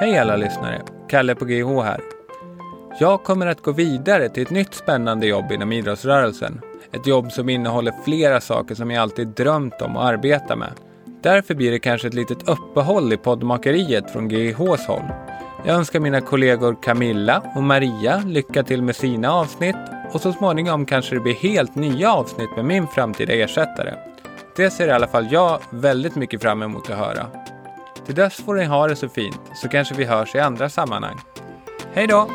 Hej alla lyssnare! Kalle på GH här. Jag kommer att gå vidare till ett nytt spännande jobb inom idrottsrörelsen. Ett jobb som innehåller flera saker som jag alltid drömt om att arbeta med. Därför blir det kanske ett litet uppehåll i poddmakeriet från GIHs håll. Jag önskar mina kollegor Camilla och Maria lycka till med sina avsnitt och så småningom kanske det blir helt nya avsnitt med min framtida ersättare. Det ser i alla fall jag väldigt mycket fram emot att höra. Till dess får ni ha det så fint, så kanske vi hörs i andra sammanhang. Hej då!